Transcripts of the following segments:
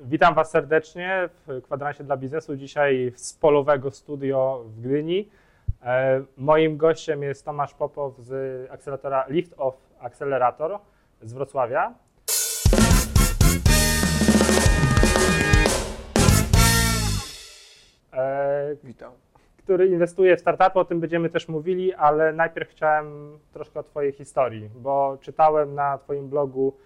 Witam Was serdecznie w kwadransie dla biznesu. Dzisiaj z polowego studio w Gdyni. E, moim gościem jest Tomasz Popow z akceleratora Lift Off Accelerator z Wrocławia. E, Witam. który inwestuje w startupy, o tym będziemy też mówili, ale najpierw chciałem troszkę o Twojej historii, bo czytałem na Twoim blogu,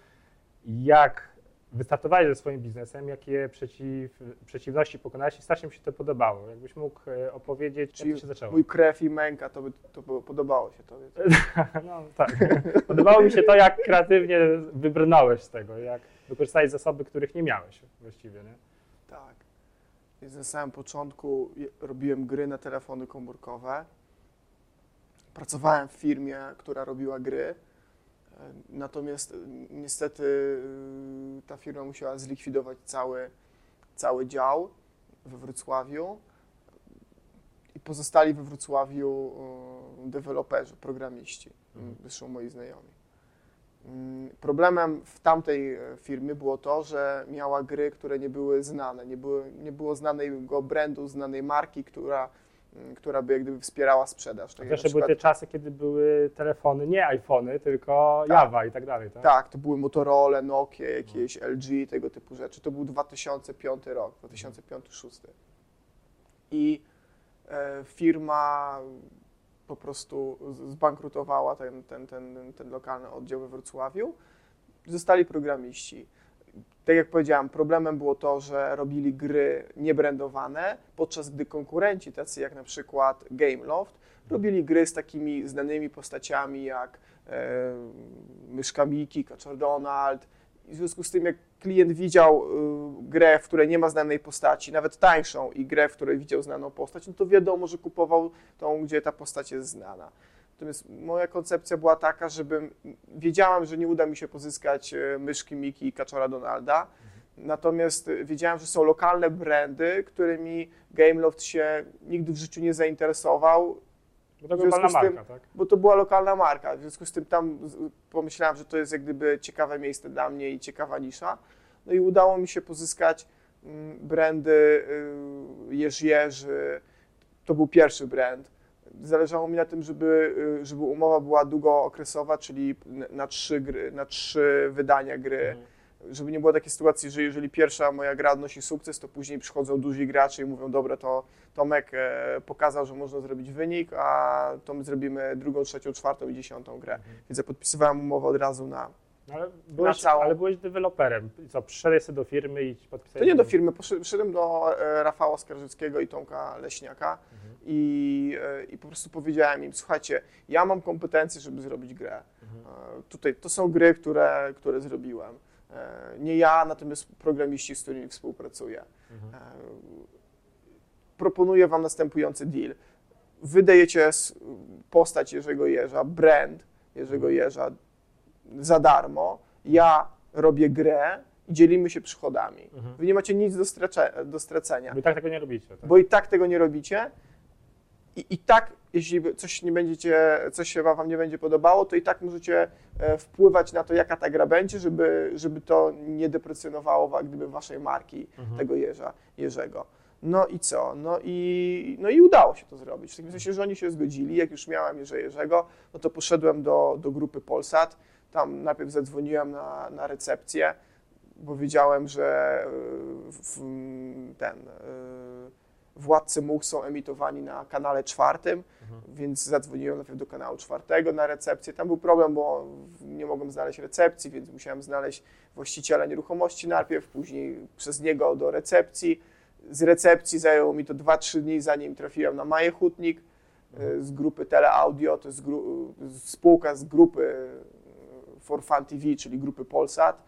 jak wystartowałeś ze swoim biznesem, jakie przeciw, przeciwności pokonałeś i strasznie mi się to podobało. Jakbyś mógł e, opowiedzieć, Czyli jak to się zaczęło. Mój krew i męka, to by to podobało się to. No tak. Podobało mi się to, jak kreatywnie wybrnąłeś z tego, jak wykorzystałeś zasoby, których nie miałeś właściwie, nie? Tak. Więc na samym początku robiłem gry na telefony komórkowe. Pracowałem w firmie, która robiła gry. Natomiast e, niestety e, ta firma musiała zlikwidować cały, cały dział we Wrocławiu i pozostali we Wrocławiu e, deweloperzy, programiści, Mhm. zresztą moi znajomi. Mm, Problemem w tamtej firmie było to, że miała gry, które nie były znane, nie, były, nie było znanego brandu, znanej marki, która, mm, która by jak gdyby wspierała sprzedaż. Tak, na były te czasy, kiedy były telefony, nie iPhony, tylko Tak. Java i tak dalej, tak? tak, to były Motorola, Nokia, jakieś LG, tego typu rzeczy. To był 2005 rok, 2005-2006. I e, firma po prostu zbankrutowała ten, ten, ten, ten lokalny oddział we Wrocławiu. Zostali programiści. Tak jak powiedziałem, problemem było to, że robili gry niebrandowane, podczas gdy konkurenci, tacy jak na przykład Gameloft, robili gry z takimi znanymi postaciami jak e, Myszka Miki, Kaczor Donald. I w związku z tym, jak klient widział y, grę, w której nie ma znanej postaci, nawet tańszą, i grę, w której widział znaną postać, no to wiadomo, że kupował tą, gdzie ta postać jest znana. Natomiast moja koncepcja była taka, żebym wiedziałam, że nie uda mi się pozyskać e, myszki Miki i Kaczora Donalda. Natomiast e, wiedziałem, że są lokalne brandy, którymi Gameloft się nigdy w życiu nie zainteresował Bo to globalna z tym- marka, tak? bo to była lokalna marka. W związku z tym tam pomyślałem, że to jest jak gdyby ciekawe miejsce dla mnie i ciekawa nisza. No i udało mi się pozyskać mm, brandy y, Jerzy Jerzy. To był pierwszy brand. Zależało mi na tym, żeby, y, żeby umowa była długookresowa, czyli na trzy, gry, na trzy wydania gry Mhm. żeby nie było takiej sytuacji, że jeżeli pierwsza moja gra odnosi sukces, to później przychodzą duzi gracze i mówią, dobra, to Tomek e, pokazał, że można zrobić wynik, a to my zrobimy drugą, trzecią, czwartą i dziesiątą grę. Więc ja podpisywałem umowę od razu na... No, ale, byłeś, całą- ale byłeś deweloperem. Co, przyszedłeś sobie do firmy i podpisałeś... To nie do firmy, przyszedłem do e, Rafała Skarżyckiego i Tomka Leśniaka Mhm. i, e, i po prostu powiedziałem im, słuchajcie, ja mam kompetencje, żeby zrobić grę. Mhm. E, Tutaj to są gry, które, które zrobiłem. Nie ja, natomiast programiści, z którymi współpracuję. Mhm. Proponuję Wam następujący deal. Wydajecie postać Jerzego Jerza, brand Jerzego Jerza za darmo. Ja robię grę i dzielimy się przychodami. Mhm. Wy nie macie nic do, stracze, do stracenia, Bo i tak tego nie robicie, tak? bo i tak tego nie robicie. I, I tak, jeśli coś nie będziecie, coś się wam nie będzie podobało, to i tak możecie e, wpływać na to, jaka ta gra będzie, żeby, żeby to nie deprecjonowało wa- gdyby waszej marki Mhm. tego Jerza, Jerzego. No i co? No i, no i udało się to zrobić. W takim sensie, że oni się zgodzili. Jak już miałem Jerze Jerzego, no to poszedłem do, do grupy Polsat. Tam najpierw zadzwoniłem na, na recepcję, bo wiedziałem, że e, w, ten e, Władcy Much są emitowani na kanale czwartym, Mhm. więc zadzwoniłem najpierw do kanału czwartego na recepcję. Tam był problem, bo nie mogłem znaleźć recepcji, więc musiałem znaleźć właściciela nieruchomości najpierw, później przez niego do recepcji. Z recepcji zajęło mi to 2-3 dni, zanim trafiłem na Maję Hutnik e, z grupy Teleaudio, to jest gru- spółka z grupy For Fun TV, czyli grupy Polsat.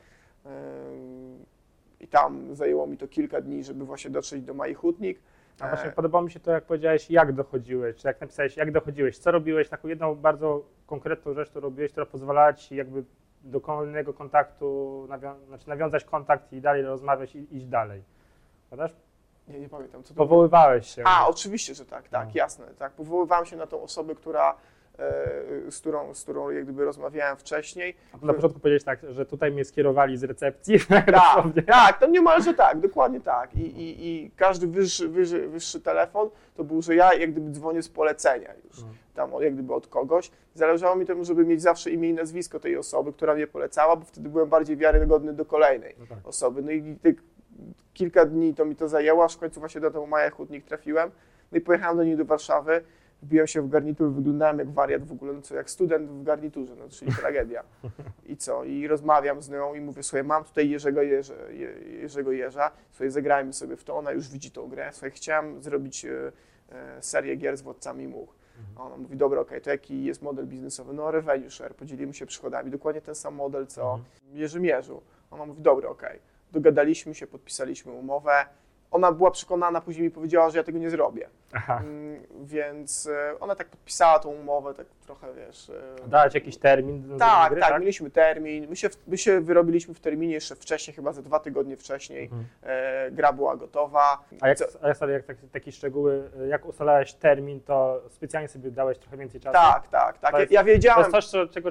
E, I tam zajęło mi to kilka dni, żeby właśnie dotrzeć do Maji Hutnik. A właśnie E, podobało mi się to, jak powiedziałeś, jak dochodziłeś, czy jak napisałeś, jak dochodziłeś, co robiłeś, taką jedną bardzo konkretną rzecz, którą robiłeś, która pozwalała ci jakby do kolejnego kontaktu, nawią- znaczy nawiązać kontakt i dalej rozmawiać i iść dalej. Pamiętasz? Nie, nie pamiętam, co to. Powoływałeś się. A, oczywiście, że tak, tak, No. jasne. Tak. Powoływałem się na tą osobę, która z którą, z którą jak gdyby rozmawiałem wcześniej. Na początku powiedzieć tak, że tutaj mnie skierowali z recepcji. Tak, tak, to niemalże tak, dokładnie tak. I, i, i każdy wyższy, wyższy, wyższy telefon to był, że ja jak gdyby dzwonię z polecenia już, No. tam od- jak gdyby od kogoś. Zależało mi temu, żeby mieć zawsze imię i nazwisko tej osoby, która mnie polecała, bo wtedy byłem bardziej wiarygodny do kolejnej No tak. osoby. No i tych kilka dni to mi to zajęło, aż w końcu właśnie do tego Maja Hutnik trafiłem. No i pojechałem do niej do Warszawy, wbiłem się w garnitur, wyglądałem jak wariat w ogóle, no co, jak student w garniturze, no czyli tragedia. I co? I rozmawiam z nią i mówię, słuchaj, mam tutaj Jerzego, Jerze, Je- Jerzego Jerza, słuchaj, zagrajmy sobie w to, ona już widzi tą grę, słuchaj, chciałem zrobić e, e, serię gier z Władcami Much. A ona mówi, dobra, okej, to jaki jest model biznesowy? No revenue share, podzielimy się przychodami, dokładnie ten sam model, co Jerzy mierzył. Ona mówi, dobra, okej. Dogadaliśmy się, podpisaliśmy umowę. Ona była przekonana, później mi powiedziała, że ja tego nie zrobię. Mm, Więc e, ona tak podpisała tą umowę, tak trochę, wiesz... e, Dać jakiś termin tak, gry, tak, mieliśmy termin. My się, my się wyrobiliśmy w terminie jeszcze wcześniej, chyba ze dwa tygodnie wcześniej. Mhm. E, gra była gotowa. A jak, a jak, jak tak, takie szczegóły, jak ustalałeś termin, to specjalnie sobie dałeś trochę więcej czasu? Tak, tak, tak. To Ja, jest- ja To wiedziałem. jest coś, co, czego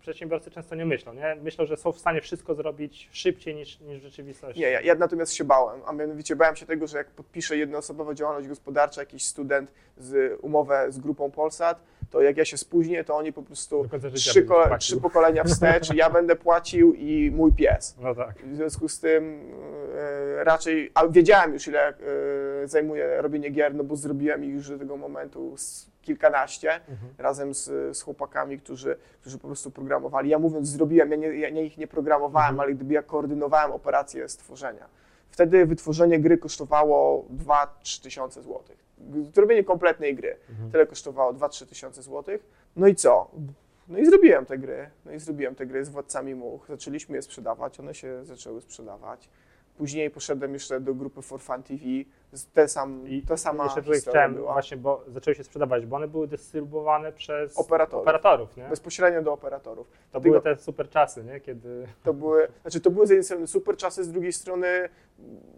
przedsiębiorcy często nie myślą, nie? Myślą, że są w stanie wszystko zrobić szybciej niż, niż w rzeczywistości. Nie, ja, ja natomiast się bałem, a mianowicie bałem się tego, że jak podpiszę jednoosobową działalność gospodarcza, jakiś student z umowę z grupą Polsat, to jak ja się spóźnię, to oni po prostu trzy, trzy pokolenia wstecz, ja będę płacił i mój pies. No tak. W związku z tym e, raczej, a wiedziałem już ile e, zajmuje robienie gier, no bo zrobiłem ich już do tego momentu kilkanaście Mhm. razem z, z chłopakami, którzy, którzy po prostu programowali. Ja mówiąc zrobiłem, ja, nie, ja ich nie programowałem, Mhm. ale gdyby ja koordynowałem operację stworzenia. Wtedy wytworzenie gry kosztowało 2-3 tysiące złotych. Zrobienie kompletnej gry. Mhm. Tyle kosztowało 2-3 tysiące złotych. No i co? No i zrobiłem te gry. No i zrobiłem te gry z Władcami Much. Zaczęliśmy je sprzedawać, one się zaczęły sprzedawać. Później poszedłem jeszcze do grupy For Fun TV. Z- Te sam, I ta sama jeszcze tutaj historia chciałem była. właśnie, bo zaczęły się sprzedawać, bo one były dystrybuowane przez Operatorów. operatorów nie? Bezpośrednio do operatorów. To Dlatego- były te super czasy, nie? Kiedy... To były, znaczy to były z jednej strony super czasy, z drugiej strony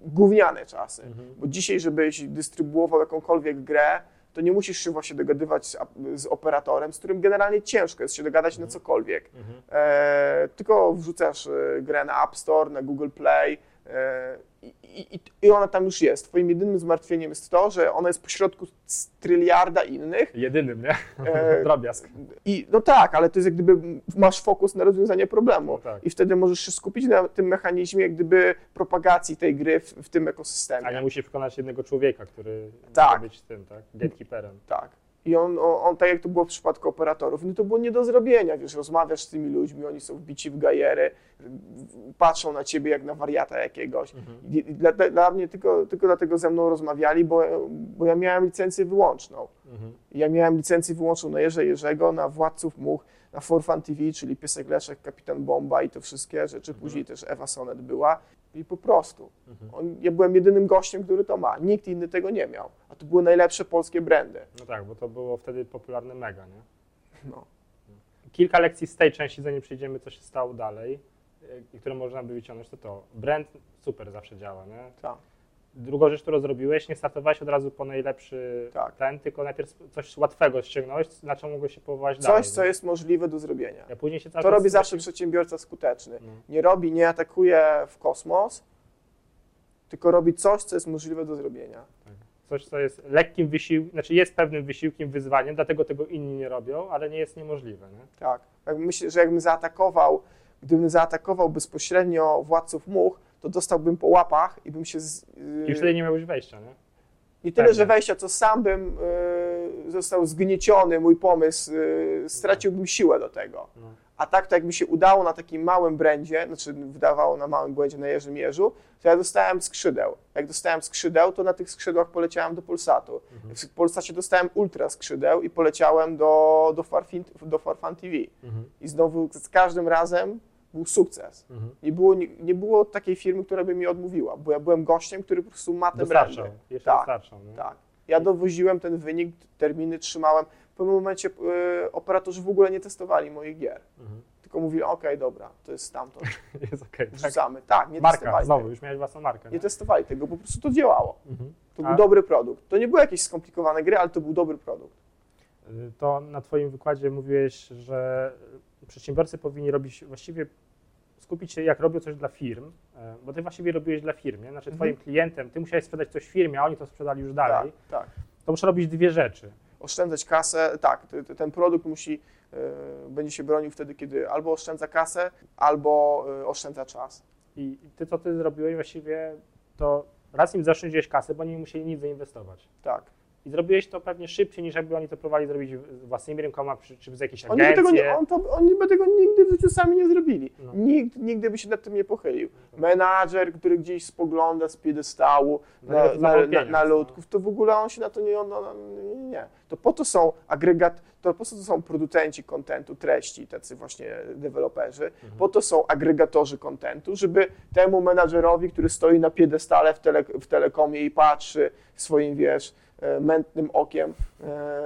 gówniane czasy. Mhm. Bo dzisiaj, żebyś dystrybuował jakąkolwiek grę, to nie musisz się właśnie dogadywać z, z operatorem, z którym generalnie ciężko jest się dogadać na cokolwiek. Mhm. E, tylko wrzucasz e, grę na App Store, na Google Play i, i, i ona tam już jest. Twoim jedynym zmartwieniem jest to, że ona jest pośrodku z tryliarda innych. Jedynym, nie? E, Drobiazg. I, no tak, ale to jest jak gdyby masz fokus na rozwiązanie problemu No tak. i wtedy możesz się skupić na tym mechanizmie jak gdyby propagacji tej gry w, w tym ekosystemie. A nie musisz przekonać jednego człowieka, który Tak. może być tym, tak? Gatekeeperem. Tak. I on, on, on, tak jak to było w przypadku operatorów, no to było nie do zrobienia, wiesz, rozmawiasz z tymi ludźmi, oni są wbici w gajery, patrzą na ciebie jak na wariata jakiegoś. Mhm. I, i dla, dla mnie tylko, tylko dlatego ze mną rozmawiali, bo, bo ja miałem licencję wyłączną. Mhm. Ja miałem licencję wyłączną na Jerze Jerzego, na Władców Much, na For Fun TV, czyli Piesek Leszek, Kapitan Bomba i to wszystkie rzeczy. Później też Ewa Sonet była. I po prostu. Mhm. On, ja byłem jedynym gościem, który to ma. Nikt inny tego nie miał. A to były najlepsze polskie brandy. No tak, bo to było wtedy popularne mega, nie? No. Kilka lekcji z tej części, zanim przejdziemy, co się stało dalej, y, które można by wyciągnąć, to to. Brand super zawsze działa, nie? Tak. Drugą rzecz, którą zrobiłeś, nie startowałeś od razu po najlepszy Tak. ten, tylko najpierw coś łatwego ściągnąłeś, na czym mogłeś się powołać dalej. Coś, co nie? jest możliwe do zrobienia. Ja później się To robi zawsze przedsiębiorca skuteczny. No. Nie robi, nie atakuje w kosmos, tylko robi coś, co jest możliwe do zrobienia. Coś, co jest lekkim wysiłkiem, znaczy jest pewnym wysiłkiem, wyzwaniem, dlatego tego inni nie robią, ale nie jest niemożliwe. Nie? Tak. Jak Myślę, że jakbym zaatakował, gdybym zaatakował bezpośrednio władców much, to dostałbym po łapach i bym się. Z, I już wtedy nie miałeś wejścia, nie? nie tyle, pewnie. że wejścia, co sam bym y, został zgnieciony, mój pomysł, y, straciłbym siłę do tego. No. A tak to jak mi się udało na takim małym brędzie, znaczy wydawało na małym błędzie na Jerzym Mierzu, to ja dostałem skrzydeł. Jak dostałem skrzydeł, to na tych skrzydłach poleciałem do Polsatu. Mhm. W Polsacie dostałem ultra skrzydeł i poleciałem do, do, Farfin, do Farfan TV. Mhm. I znowu z każdym razem był sukces. Mhm. Nie było, nie, nie było takiej firmy, która by mi odmówiła, bo ja byłem gościem, który po prostu ma te brandy. jeszcze Tak. Nie? Tak. Ja dowoziłem ten wynik, terminy trzymałem. W pewnym momencie y, operatorzy w ogóle nie testowali moich gier. Mhm. Tylko mówili, okej, dobra, to jest stamtąd, Jest okej. tak. wrzucamy. Tak, nie Marka, testowali znowu, tego. już miałeś własną markę. Nie Nie? testowali tego, po prostu to działało. Mhm. To A- był dobry produkt. To nie były jakieś skomplikowane gry, ale to był dobry produkt. Y, To na Twoim wykładzie mówiłeś, że przedsiębiorcy powinni robić właściwie skupić się, jak robią coś dla firm, e, bo Ty właściwie robiłeś dla firm, nie? Znaczy Mhm. Twoim klientem, Ty musiałeś sprzedać coś firmie, a oni to sprzedali już dalej. Tak, tak. To muszę robić dwie rzeczy. Oszczędzać kasę, tak, ten produkt musi, e, będzie się bronił wtedy, kiedy albo oszczędza kasę, albo e, oszczędza czas. I ty, co Ty zrobiłeś właściwie, to raz im zaoszczędziłeś kasę, bo nie musieli nic zainwestować. Tak. I zrobiłeś to pewnie szybciej, niż jakby oni to próbowali zrobić własnymi rękoma, czy, czy z jakiejś Oni by, agencji. tego nie, on to, oni by tego nigdy w życiu sami nie zrobili. No. Nikt nigdy by się nad tym nie pochylił. Menadżer, który gdzieś spogląda z piedestału Dla na, na, na, na no. ludków, to w ogóle on się na to nie, on, on, nie. To po to są agregat, to po co to są producenci kontentu, treści, tacy właśnie deweloperzy, Mhm. po to są agregatorzy kontentu, żeby temu menadżerowi, który stoi na piedestale w, tele, w telekomie i patrzy swoim, wiesz, mętnym okiem, e,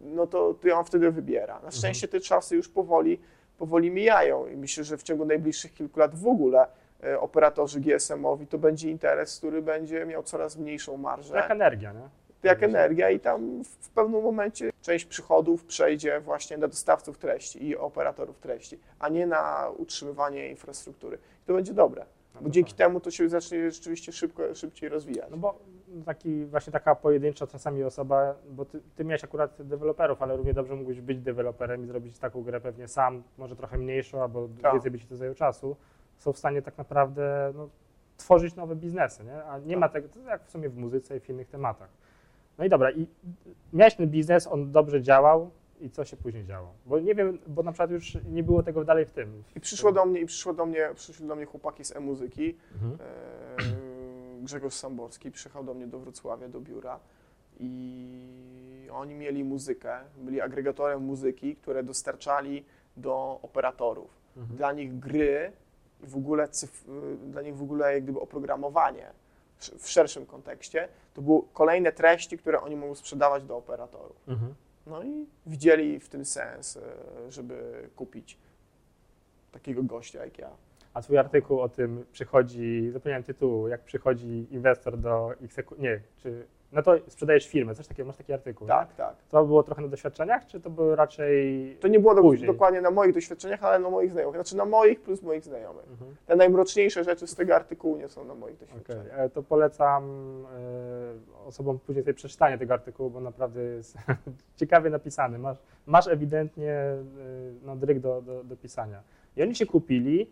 no to, to on wtedy wybiera. Mhm. Na szczęście te czasy już powoli, powoli mijają i myślę, że w ciągu najbliższych kilku lat w ogóle e, operatorzy GSM-owi to będzie interes, który będzie miał coraz mniejszą marżę Jak energia, nie? jak energia i tam w, pewnym momencie część przychodów przejdzie właśnie na dostawców treści i operatorów treści, a nie na utrzymywanie infrastruktury. To będzie dobre, No bo to dzięki fajnie. temu to się zacznie rzeczywiście szybko, szybciej rozwijać. No bo taki, właśnie taka pojedyncza czasami osoba, bo ty, ty miałeś akurat deweloperów, ale równie dobrze mógłbyś być deweloperem i zrobić taką grę pewnie sam, może trochę mniejszą, albo Tak. więcej by ci to zajęło czasu, są w stanie tak naprawdę no, tworzyć nowe biznesy, nie? A nie Tak. ma tego, jak w sumie w muzyce i w innych tematach. No i dobra, i miałeś ten biznes, on dobrze działał i co się później działo? Bo nie wiem, bo na przykład już nie było tego dalej w tym. I przyszło do mnie, i przyszło do mnie, przyszli do mnie chłopaki z e-muzyki, Mhm. e, Grzegorz Samborski przyjechał do mnie do Wrocławia, do biura i oni mieli muzykę, byli agregatorem muzyki, które dostarczali do operatorów. Mhm. dla nich gry i w ogóle cyf- dla nich w ogóle jak gdyby oprogramowanie w- szerszym kontekście, to były kolejne treści, które oni mogą sprzedawać do operatorów. Mhm. No i widzieli w tym sens, e, żeby kupić takiego gościa jak ja. A twój artykuł o tym przychodzi, zapomniałem tytułu, jak przychodzi inwestor do Xeku, nie, czy, no to sprzedajesz firmę, coś takiego, masz taki artykuł, Tak, nie? tak. To było trochę na doświadczeniach, czy to było raczej... To nie było Później. dokładnie na moich doświadczeniach, ale na moich znajomych. Znaczy na moich plus moich znajomych. Mhm. Te najmroczniejsze rzeczy z tego artykułu nie są na moich doświadczeniach. e, to polecam e, osobom później sobie przeczytanie tego artykułu, bo naprawdę jest ciekawie napisany. Masz, masz ewidentnie e, no, dryg do, do, do pisania. I oni się kupili,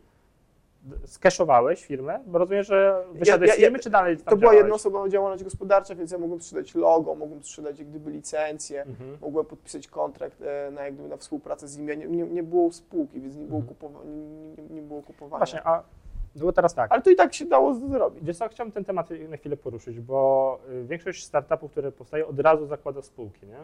skeszowałeś firmę, bo rozumiem, że wyszedłeś ja- z firmy, ja- czy dalej tam To była jednoosobowa działalność gospodarcza, więc ja mogłem sprzedać logo, mogłem sprzedać jak gdyby licencję, Mhm. mogłem podpisać kontrakt e, na, jak gdyby na współpracę z nimi. Nie, nie, nie było spółki, więc nie było, Mhm. kupowa- nie, nie, nie było kupowania. Właśnie, a było teraz tak. Ale to i tak się dało zrobić. Wiesz co, chciałbym ten temat na chwilę poruszyć, bo y, większość startupów, które powstają, od razu zakłada spółki, nie?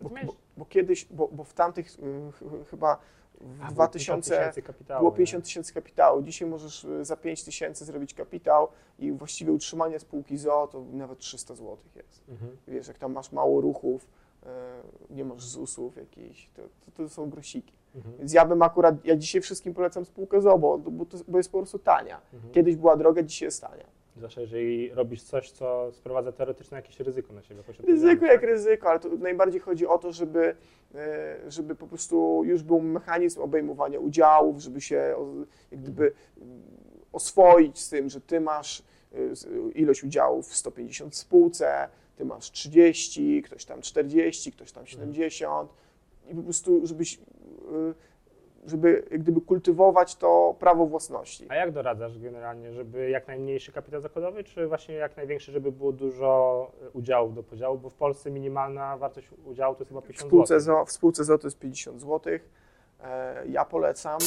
Bo, bo, bo kiedyś, bo, bo w tamtych y, ch- chyba w A, było 2000 50 tysięcy kapitału, było nie? 50 tysięcy kapitału. Dzisiaj możesz y, za 5 tysięcy zrobić kapitał i właściwie utrzymanie spółki ZO to nawet 300 zł jest. Mhm. Wiesz, jak tam masz mało ruchów, y, nie masz ZUS-ów jakichś, to, to, to są grosiki. Mhm. Więc ja bym akurat, ja dzisiaj wszystkim polecam spółkę ZO, bo, bo, to, bo jest po prostu tania. Mhm. Kiedyś była droga, dzisiaj jest tania. Zwłaszcza jeżeli robisz coś, co sprowadza teoretycznie jakieś ryzyko na siebie. Ryzyko jak tak? ryzyko, ale to najbardziej chodzi o to, żeby, e, żeby po prostu już był mechanizm obejmowania udziałów, żeby się jak gdyby oswoić z tym, że ty masz e, ilość udziałów w 150 w spółce, ty masz 30, ktoś tam 40, ktoś tam 70 i po prostu żebyś, e, żeby gdyby kultywować to prawo własności. A jak doradzasz generalnie, żeby jak najmniejszy kapitał zakładowy, czy właśnie jak największy, żeby było dużo y, udziałów do podziału? Bo w Polsce minimalna wartość udziału to jest chyba W 50 spółce zł. ZO, w spółce ZO to jest 50 zł. Ja polecam.